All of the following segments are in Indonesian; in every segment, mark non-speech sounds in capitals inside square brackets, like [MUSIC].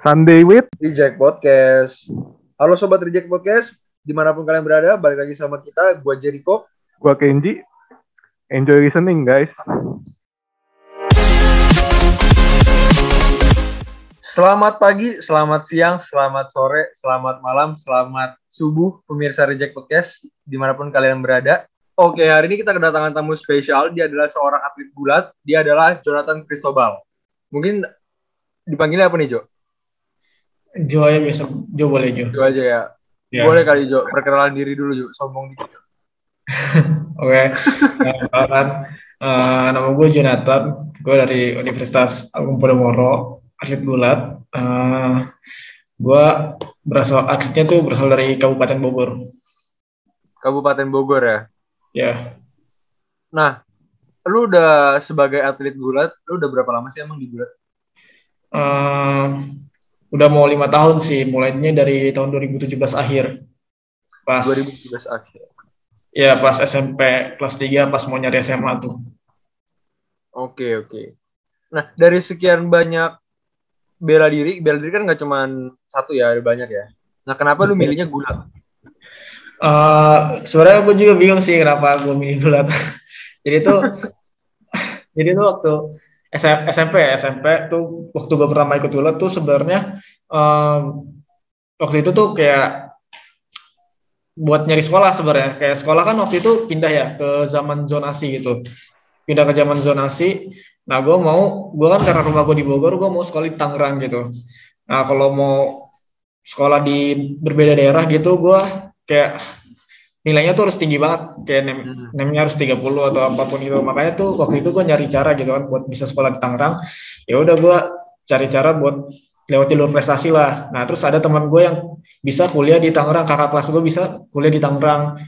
Sunday with Reject Podcast. Halo Sobat Reject Podcast, di mana pun kalian berada, balik lagi sama kita, gua Jericho. gua Kenji. Enjoy listening guys. Selamat pagi, selamat siang, selamat sore, selamat malam, selamat subuh, pemirsa Reject Podcast, di mana pun kalian berada. Oke, hari ini kita kedatangan tamu spesial, dia adalah seorang atlet gulat, dia adalah Jonathan Cristobal. Mungkin dipanggilnya apa nih, Jo? Jo aja bisa, Jo boleh Jo. Jo aja ya. Ya. Boleh kali, Jo. Perkenalan diri dulu, Jo. Sombong dikit, Jo. [LAUGHS] Oke. Nah, kan, eh, nama gue Jonathan, gue dari Universitas Agung Podomoro, atlet gulat. Eh, gue berasal atletnya tuh berasal dari Kabupaten Bogor. Kabupaten Bogor ya. Ya, Nah, lu udah sebagai atlet gulat, lu udah berapa lama sih emang di gulat? Eh, udah mau lima tahun sih, mulainya dari tahun 2017 akhir. Pas 2017 akhir. ya pas SMP kelas 3 pas mau nyari SMA tuh. Oke, oke. Nah, dari sekian banyak bela diri, bela diri kan nggak cuma satu ya, ada banyak ya. Nah, kenapa lu milihnya gulat? Eh, sebenarnya gue juga bingung sih kenapa gue milih gulat. [LAUGHS] jadi tuh, [LAUGHS] jadi tuh waktu SMP SMP tuh waktu gue pertama ikut gulat tuh sebenarnya em, waktu itu tuh kayak buat nyari sekolah sebenarnya. Kayak sekolah kan waktu itu pindah ya ke zaman zonasi gitu. Pindah ke zaman zonasi. Nah gue mau, gue kan karena rumah gue di Bogor, gue mau sekolah di Tangerang gitu. Nah kalau mau sekolah di berbeda daerah gitu, gue kayak nilainya tuh harus tinggi banget. Kayak nem Hmm. nemnya harus 30 atau apa pun itu. Makanya tuh waktu itu gue nyari cara gitu kan buat bisa sekolah di Tangerang. Ya udah gue cari cara buat lewat jalur prestasi lah. Nah terus ada teman gue yang bisa kuliah di Tangerang. Kakak kelas gue bisa kuliah di Tangerang.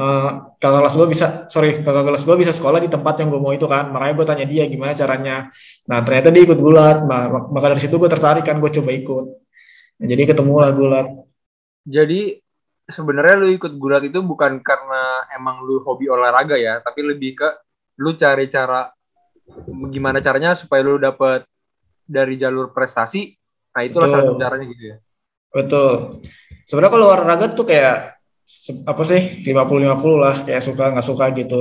Eh, kakak kelas gue bisa sorry kakak kelas gue bisa sekolah di tempat yang gue mau itu kan. Makanya gue tanya dia gimana caranya. Nah ternyata dia ikut gulat. Nah, maka dari situ gue tertarik kan gue coba ikut. Nah, jadi ketemu lah gulat. Jadi sebenarnya lu ikut gulat itu bukan karena emang lu hobi olahraga ya, tapi lebih ke lu cari cara gimana caranya supaya lu dapet dari jalur prestasi. Nah, itulah Betul. salah satu caranya gitu ya. Betul. Sebenarnya kalau olahraga tuh kayak apa sih 50-50 lah kayak suka nggak suka gitu.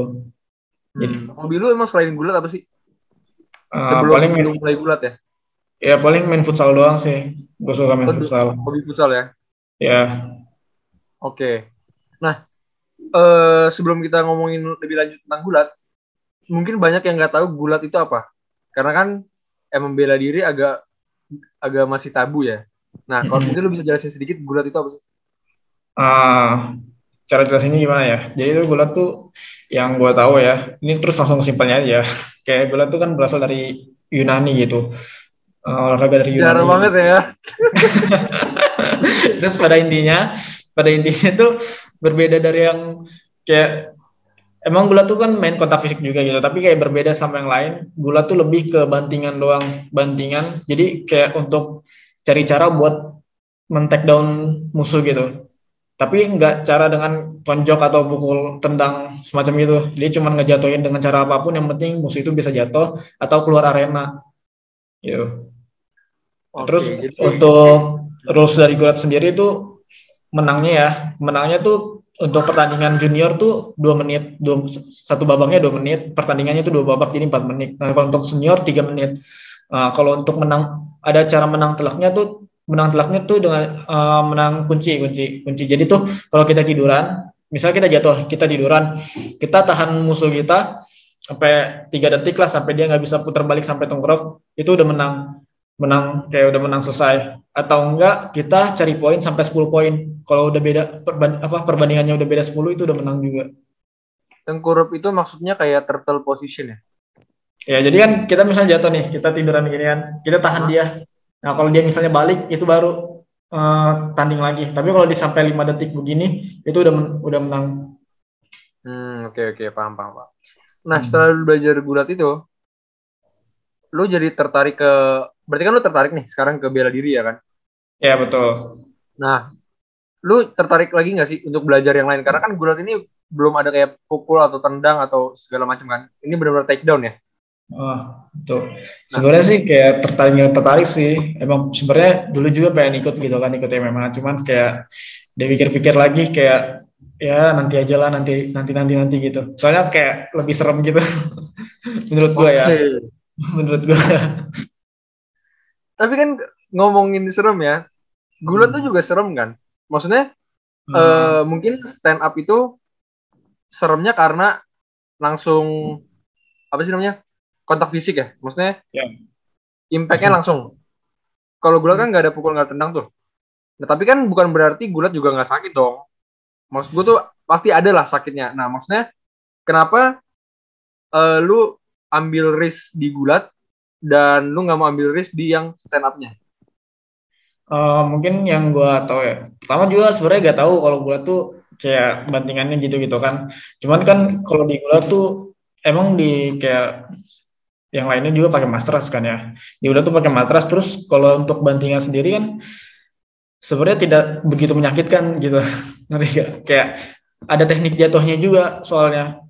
Jadi- Hmm. Hobi lu emang selain gulat apa sih? Eh, Sebelum, paling main, sebelum mulai gulat ya? ya paling main futsal doang sih. Gue suka main futsal. Hobi futsal ya? Ya, Oke. Nah, eh, sebelum kita ngomongin lebih lanjut tentang gulat, mungkin banyak yang nggak tahu gulat itu apa. Karena kan emang bela diri agak agak masih tabu ya. Nah, kalau mungkin lu bisa jelasin sedikit gulat itu apa sih? Ah, cara jelasinnya gimana ya? Jadi itu gulat tuh yang gue tahu ya. Ini terus langsung simpelnya aja. [LAUGHS] Kayak gulat tuh kan berasal dari Yunani gitu. Eh, olahraga dari Yunani. Jarang banget ya. [LAUGHS] Terus pada intinya, pada intinya tuh berbeda dari yang kayak emang gulat tuh kan main kontak fisik juga gitu, tapi kayak berbeda sama yang lain. Gulat tuh lebih ke bantingan doang, bantingan. Jadi kayak untuk cari cara buat men-take down musuh gitu. Tapi nggak cara dengan tonjok atau pukul tendang semacam itu. Dia cuma ngejatuhin dengan cara apa pun yang penting musuh itu bisa jatuh atau keluar arena. Gitu. Oke, Terus jadi- untuk rules dari gulat sendiri itu menangnya ya, menangnya tuh untuk pertandingan junior tuh dua menit, dua, satu babaknya dua menit, pertandingannya itu dua babak jadi empat menit. Nah kalau untuk senior tiga menit. Nah, kalau untuk menang ada cara menang telaknya tuh menang telaknya tuh dengan eh, menang kunci kunci kunci. Jadi tuh kalau kita tiduran, misal kita jatuh, kita tiduran, kita tahan musuh kita sampai tiga detik lah sampai dia nggak bisa putar balik sampai tengkurap itu udah menang menang kayak udah menang selesai atau enggak kita cari poin sampai 10 poin kalau udah beda perban- apa perbandingannya udah beda 10 itu udah menang juga Tengkurup itu maksudnya kayak turtle position ya? ya jadi kan kita misalnya jatuh nih kita tiduran ginian kita tahan dia nah kalau dia misalnya balik itu baru eh, tanding lagi tapi kalau di sampai 5 detik begini itu udah men- udah menang Hmm, oke oke paham paham. paham. Nah, Hmm. setelah lu belajar gulat itu, lu jadi tertarik ke berarti kan lu tertarik nih sekarang ke bela diri ya kan? ya betul Nah, lu tertarik lagi nggak sih untuk belajar yang lain? Karena kan gulat ini belum ada kayak pukul atau tendang atau segala macam kan. Ini benar-benar take down ya. Oh, tuh. Sebenarnya sih kayak tertarik tertarik sih. Emang sebenarnya dulu juga pengen ikut gitu kan ikut MMA, cuman kayak dipikir-pikir lagi kayak ya nanti aja lah nanti nanti nanti nanti gitu. Soalnya kayak lebih serem gitu [LAUGHS] menurut gue ya. [LAUGHS] Menurut gue. Tapi kan ngomongin serem ya, gulat tuh juga serem kan? Maksudnya eh, mungkin stand up itu seremnya karena langsung apa sih namanya kontak fisik ya? Maksudnya Ya. impactnya langsung. Kalau gulat kan nggak ada pukul nggak tendang tuh. Nah tapi kan bukan berarti gulat juga nggak sakit dong. Maksud gue tuh pasti ada lah sakitnya. Nah maksudnya kenapa eh, lu ambil risk di gulat dan lu nggak mau ambil risk di yang stand up-nya? Eh, mungkin yang gue tahu ya. Pertama juga sebenarnya gak tahu kalau gula tuh kayak bantingannya gitu-gitu kan. Cuman kan kalau di gula tuh emang di kayak yang lainnya juga pakai matras kan ya. Di gula tuh pakai matras terus kalau untuk bantingan sendiri kan sebenarnya tidak begitu menyakitkan gitu. [LAUGHS] Ngerti gak? Kayak ada teknik jatuhnya juga soalnya.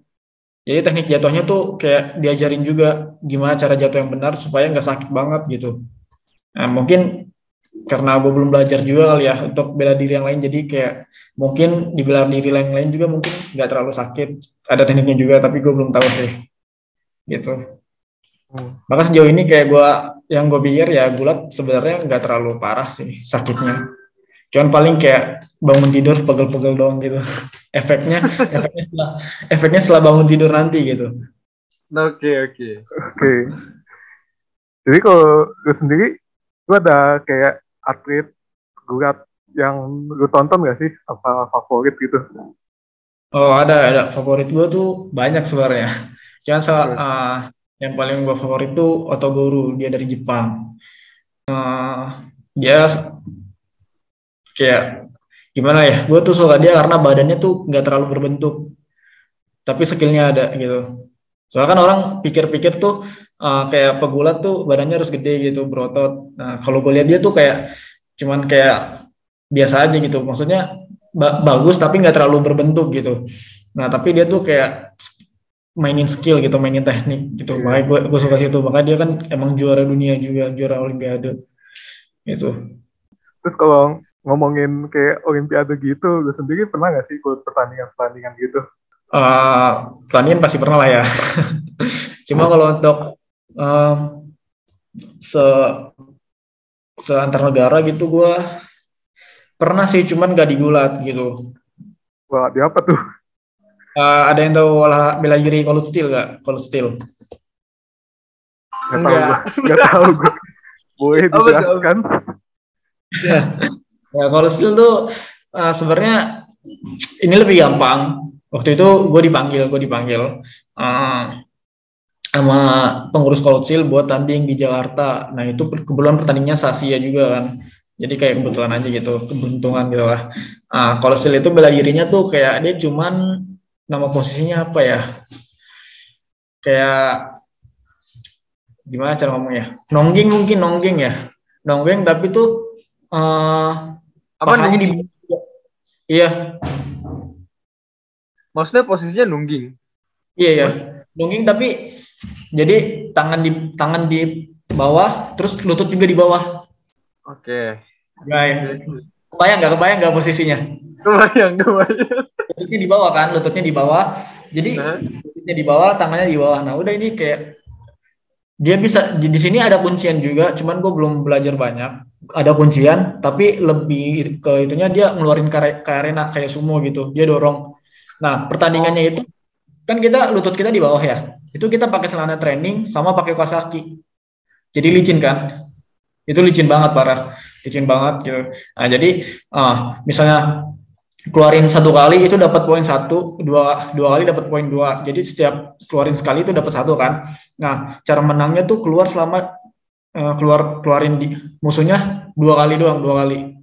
Jadi teknik jatuhnya tuh kayak diajarin juga gimana cara jatuh yang benar supaya nggak sakit banget gitu. Nah, mungkin karena gue belum belajar juga kali ya untuk bela diri yang lain jadi kayak mungkin di bela diri yang lain juga mungkin nggak terlalu sakit. Ada tekniknya juga tapi gue belum tahu sih gitu. Maka sejauh ini kayak gue yang gue pikir ya gulat sebenarnya nggak terlalu parah sih sakitnya. Cuman paling kayak bangun tidur pegel-pegel doang gitu efeknya efeknya setelah efeknya setelah bangun tidur nanti gitu Oke oke. Oke. Jadi kalau gue sendiri, gue ada kayak atlet gulat yang lu tonton gak sih? Apa favorit gitu? Oh ada ada favorit gue tuh banyak sebenarnya. Cuman salah uh, yang paling gue favorit tuh Otoguru dia dari Jepang. Uh, dia kayak gimana ya? Gue tuh suka dia karena badannya tuh nggak terlalu berbentuk, tapi skillnya ada gitu. Soalnya kan orang pikir-pikir tuh uh, kayak pegulat tuh badannya harus gede gitu, berotot. Nah kalau gue lihat dia tuh kayak cuman kayak biasa aja gitu. Maksudnya ba bagus tapi nggak terlalu berbentuk gitu. Nah tapi dia tuh kayak mainin skill gitu, mainin teknik gitu. Iya. Makanya gue gue suka situ. Makanya dia kan emang juara dunia juga, juara olimpiade gitu. Terus kalau ngomongin kayak olimpiade gitu, lu sendiri pernah gak sih ikut pertandingan-pertandingan gitu? Uh, pertandingan pasti pernah lah ya. [LAUGHS] Cuma kalau untuk um, se se antar negara gitu gue pernah sih, cuman gak digulat gitu. Wah, di apa tuh? Uh, ada yang tahu olah bela diri Cold Steel gak? Cold Steel. Gak tau Enggak. gue. Gak tau gue. Boleh dijelaskan? Ya Cold Steel tuh uh, sebenarnya ini lebih gampang. Waktu itu gue dipanggil, gue dipanggil uh, sama pengurus Steel buat tanding di Jakarta. Nah itu kebetulan pertandingannya Sasia juga kan. Jadi kayak kebetulan aja gitu, keberuntungan gitu lah. Ah, Cold Steel itu bela dirinya tuh kayak dia cuman nama posisinya apa ya? Kayak gimana cara ngomongnya? Nongging mungkin nongging ya. Nongging tapi tuh eh Apa nungging? di Iya, Maksudnya posisinya nungging. Iya ya, nungging tapi jadi tangan di tangan di bawah, terus lutut juga di bawah. Oke. Ya, ya. Kebayang nggak? Kebayang nggak posisinya? Kebayang, kebayang. Lututnya di bawah kan, lututnya di bawah. Jadi Hah? lututnya di bawah, tangannya di bawah. Nah udah ini kayak dia bisa di, di sini ada kuncian juga, cuman gue belum belajar banyak. Ada kuncian, tapi lebih ke itunya dia ngeluarin kare, ke arena kayak sumo gitu. Dia dorong. Nah pertandingannya itu kan kita lutut kita di bawah ya. Itu kita pakai celana training sama pakai kaos kaki. Jadi licin kan? Itu licin banget parah, licin banget gitu. Nah jadi ah, misalnya keluarin satu kali itu dapat poin satu, dua dua kali dapat poin dua. Jadi setiap keluarin sekali itu dapat satu kan. Nah cara menangnya tuh keluar selama eh, keluar keluarin di musuhnya dua kali doang, dua kali.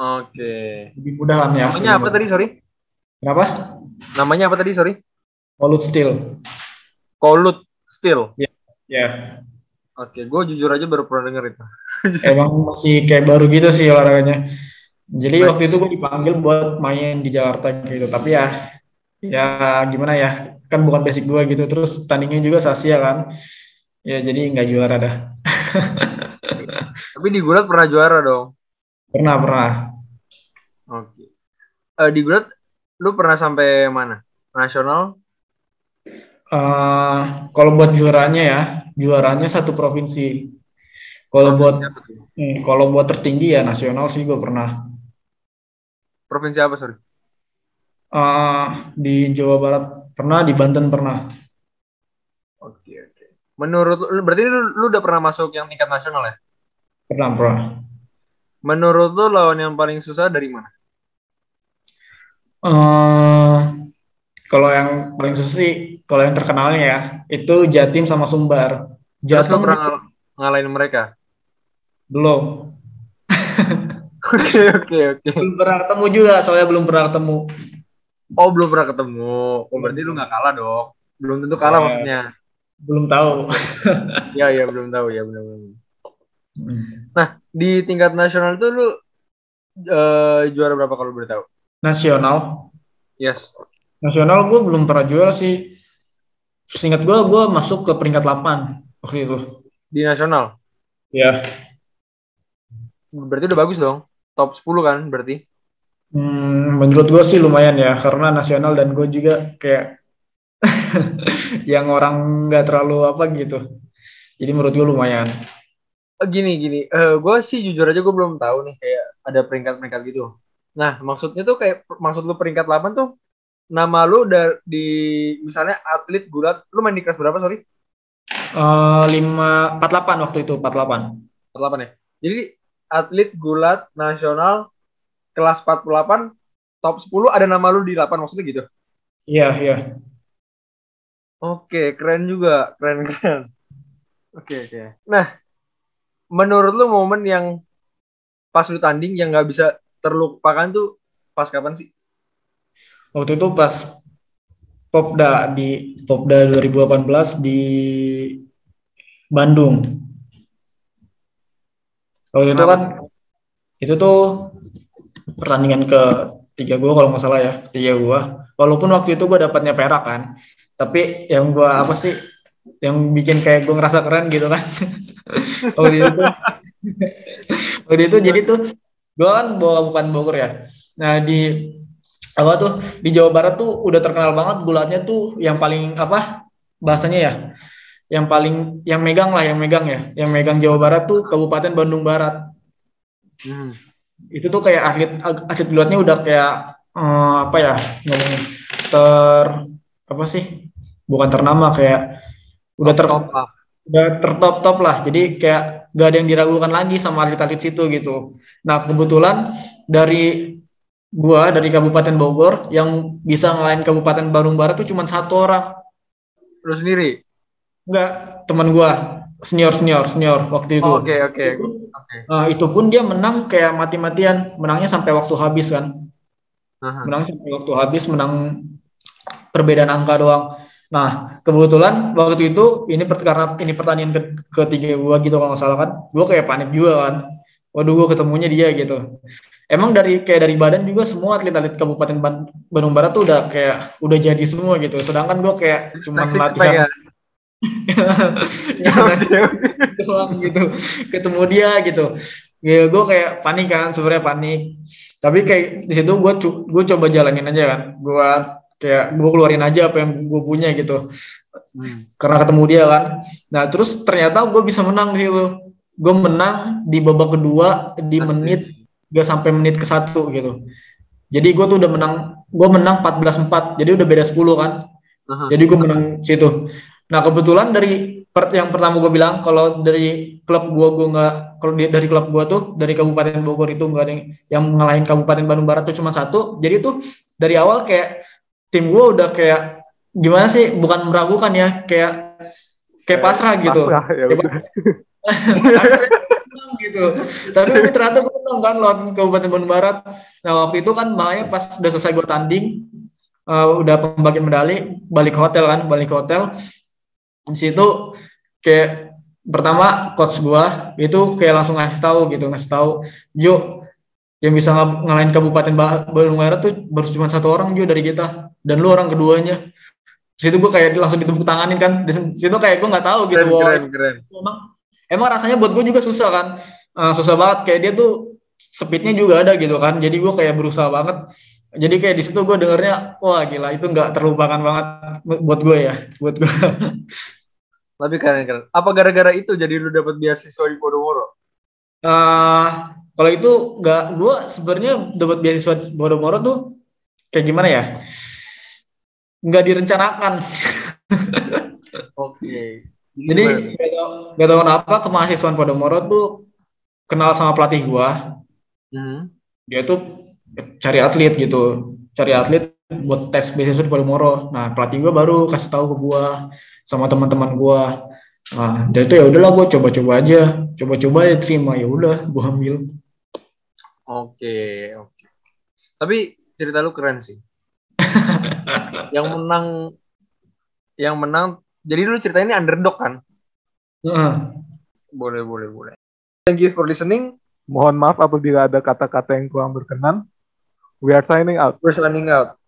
Oke. Lebih mudah kan ya. Namanya apa tadi, sorry? Kenapa? Namanya apa tadi, sorry? Polut steel. Kolut Steel. Ya. Oke, gue jujur aja baru pernah denger itu. [LAUGHS] Emang masih kayak baru gitu sih olahraganya. Jadi Baik. waktu itu gue dipanggil buat main di Jakarta gitu. Tapi ya ya gimana ya kan bukan basic gue gitu terus tandingnya juga Sasia kan ya jadi nggak juara dah [LAUGHS] Tapi di Gulat pernah juara dong. pernah pernah Oke. Eh, di Gulat lu pernah sampai mana? Nasional? Eh, kalau buat juaranya ya juaranya satu provinsi kalau buat hmm, kalau buat tertinggi ya nasional sih gue pernah Provinsi apa, sorry? Eh, di Jawa Barat pernah di Banten pernah Oke, oke. Menurut lu, berarti lu, lu udah pernah masuk yang tingkat nasional ya? pernah pernah Menurut lu lawan yang paling susah dari mana? Eh, kalau yang paling susah sih, kalau yang terkenalnya ya, itu Jatim sama Sumbar. Terus Jatim pernah ngal- ngalahin mereka? belum. [LAUGHS] Oke, oke, oke. Belum pernah ketemu juga, soalnya belum pernah ketemu. Oh, belum pernah ketemu. Oh, berarti lu nggak kalah dong. Belum tentu kalah Ya. maksudnya. Belum tahu. [LAUGHS] Ya, ya, belum tahu ya, benar-benar. Di tingkat nasional itu lu eh, juara berapa kalau boleh tahu? Nasional, Yes. nasional gue belum pernah juara sih. Seingat gue, gue masuk ke peringkat 8 waktu itu. Di nasional. Ya. Berarti udah bagus dong. Top 10 kan berarti. Hmm, menurut gue sih lumayan ya, karena nasional dan gue juga kayak [LAUGHS] yang orang nggak terlalu apa gitu. Jadi menurut gue lumayan. Eh, Gini gini, eh gue sih jujur aja gue belum tahu nih kayak ada peringkat-peringkat gitu. Nah maksudnya tuh kayak maksud lu peringkat 8 tuh nama lu udah di misalnya atlet gulat, lu main di kelas berapa sorry? Eh, lima empat delapan waktu itu empat delapan 48 ya. Jadi atlet gulat nasional kelas 48 top 10 ada nama lu di 8 maksudnya gitu. iya iya Oke, keren juga, keren [LAUGHS] keren. Oke oke. Nah, menurut lu momen yang pas lu tanding yang nggak bisa terlupakan tuh pas kapan sih? waktu itu pas Popda di Popda 2018 di Bandung waktu itu kan itu tuh pertandingan ke tiga gue kalau nggak salah ya tiga gue walaupun waktu itu gue dapatnya perak kan tapi yang gue apa sih yang bikin kayak gue ngerasa keren gitu kan. [LAUGHS] Waktu itu tuh. Waktu itu jadi tuh gue kan bawa Kabupaten Bogor ya. Nah di apa tuh di Jawa Barat tuh udah terkenal banget bulatnya tuh yang paling apa bahasanya ya yang paling yang megang lah yang megang ya. Yang megang Jawa Barat tuh Kabupaten Bandung Barat. Hmm. itu tuh kayak atlet atlet gulatnya udah kayak eh, apa ya ngomongnya ter apa sih bukan ternama kayak udah ter Top lah. udah tertop top lah jadi kayak gak ada yang diragukan lagi sama atlet-atlet situ gitu nah kebetulan dari gua dari Kabupaten Bogor yang bisa ngelain Kabupaten Bandung Barat tuh cuma satu orang Lu sendiri. enggak teman gua senior senior senior waktu itu Oh, Oke oke oke. Nah, itu pun dia menang kayak mati-matian menangnya sampai waktu habis kan Aha. menang sampai waktu habis menang perbedaan angka doang nah kebetulan waktu itu ini per- karena ini pertandingan ke, ketiga gua gitu kalau nggak salah kan. Gua kayak panik juga kan. Waduh gua ketemunya dia gitu. Emang dari kayak dari badan juga semua atlet-atlet Kabupaten Ban- Bandung Barat tuh udah kayak udah jadi semua gitu. Sedangkan gua kayak cuma latihan ya? [LAUGHS] Oke. [LAUGHS] doang gitu. Ketemu dia gitu. Ya gue kayak panik kan sebenarnya panik. Tapi kayak di situ gue gue coba jalanin aja kan. Gue kayak gue keluarin aja apa yang gue punya gitu Hmm. karena ketemu dia kan nah terus ternyata gue bisa menang di situ gue menang di babak kedua di Asik. menit gak sampai menit ke satu gitu jadi gue tuh udah menang gue menang 14-4 jadi udah beda 10 kan Aha. jadi gue menang situ. Nah kebetulan dari per- yang pertama gue bilang kalau dari klub gue gue nggak kalau dari klub gue tuh dari Kabupaten Bogor itu nggak ada yang, yang ngalahin Kabupaten Bandung Barat tuh cuma satu. Jadi tuh dari awal kayak tim gue udah kayak gimana sih? Bukan meragukan ya kayak kayak pasrah gitu. Pasrah, ya Kayak [LAUGHS] gitu. Tapi ini ternyata gue menang kan lawan Kabupaten Bandung Barat. Nah waktu itu kan makanya pas udah selesai gue tanding, eh, udah pembagian medali, balik ke hotel kan, balik ke hotel. Di situ kayak pertama coach gua itu kayak langsung ngasih tahu gitu, ngasih tahu, Jo yang bisa ng ngalahin Kabupaten Bandung Barat tuh baru cuma satu orang juga dari kita. Dan lu orang keduanya. Di situ gue kayak langsung ditepuk tanganin kan. Di situ kayak gue nggak tahu gitu keren, keren, keren. emang emang rasanya buat gue juga susah kan. Uh, susah banget. Kayak dia tuh speednya juga ada gitu kan. Jadi gue kayak berusaha banget. Jadi kayak di situ gue dengernya wah gila itu nggak terlupakan banget buat gue ya buat gue tapi keren keren. Apa gara-gara itu jadi lu dapat beasiswa di Podomoro? Uh, kalau itu nggak gue sebenarnya dapat beasiswa di Podomoro tuh kayak gimana ya? Nggak direncanakan. Oke. Okay. jadi nggak tahu, gak tahu kenapa kemahasiswaan Podomoro tuh kenal sama pelatih gue hmm. dia tuh cari atlet gitu. Cari atlet buat tes beasiswa di Podomoro nah pelatih gue baru kasih tahu ke gue sama teman-teman gue nah dari itu ya udahlah gue coba-coba aja. Coba-coba ya terima ya udah gue ambil. Oke oke. Tapi cerita lu keren sih. [LAUGHS] Yang menang yang menang jadi lu cerita ini underdog kan? Uh. boleh boleh boleh. Thank you for listening. Mohon maaf apabila ada kata-kata yang kurang berkenan. We are signing out. We're signing out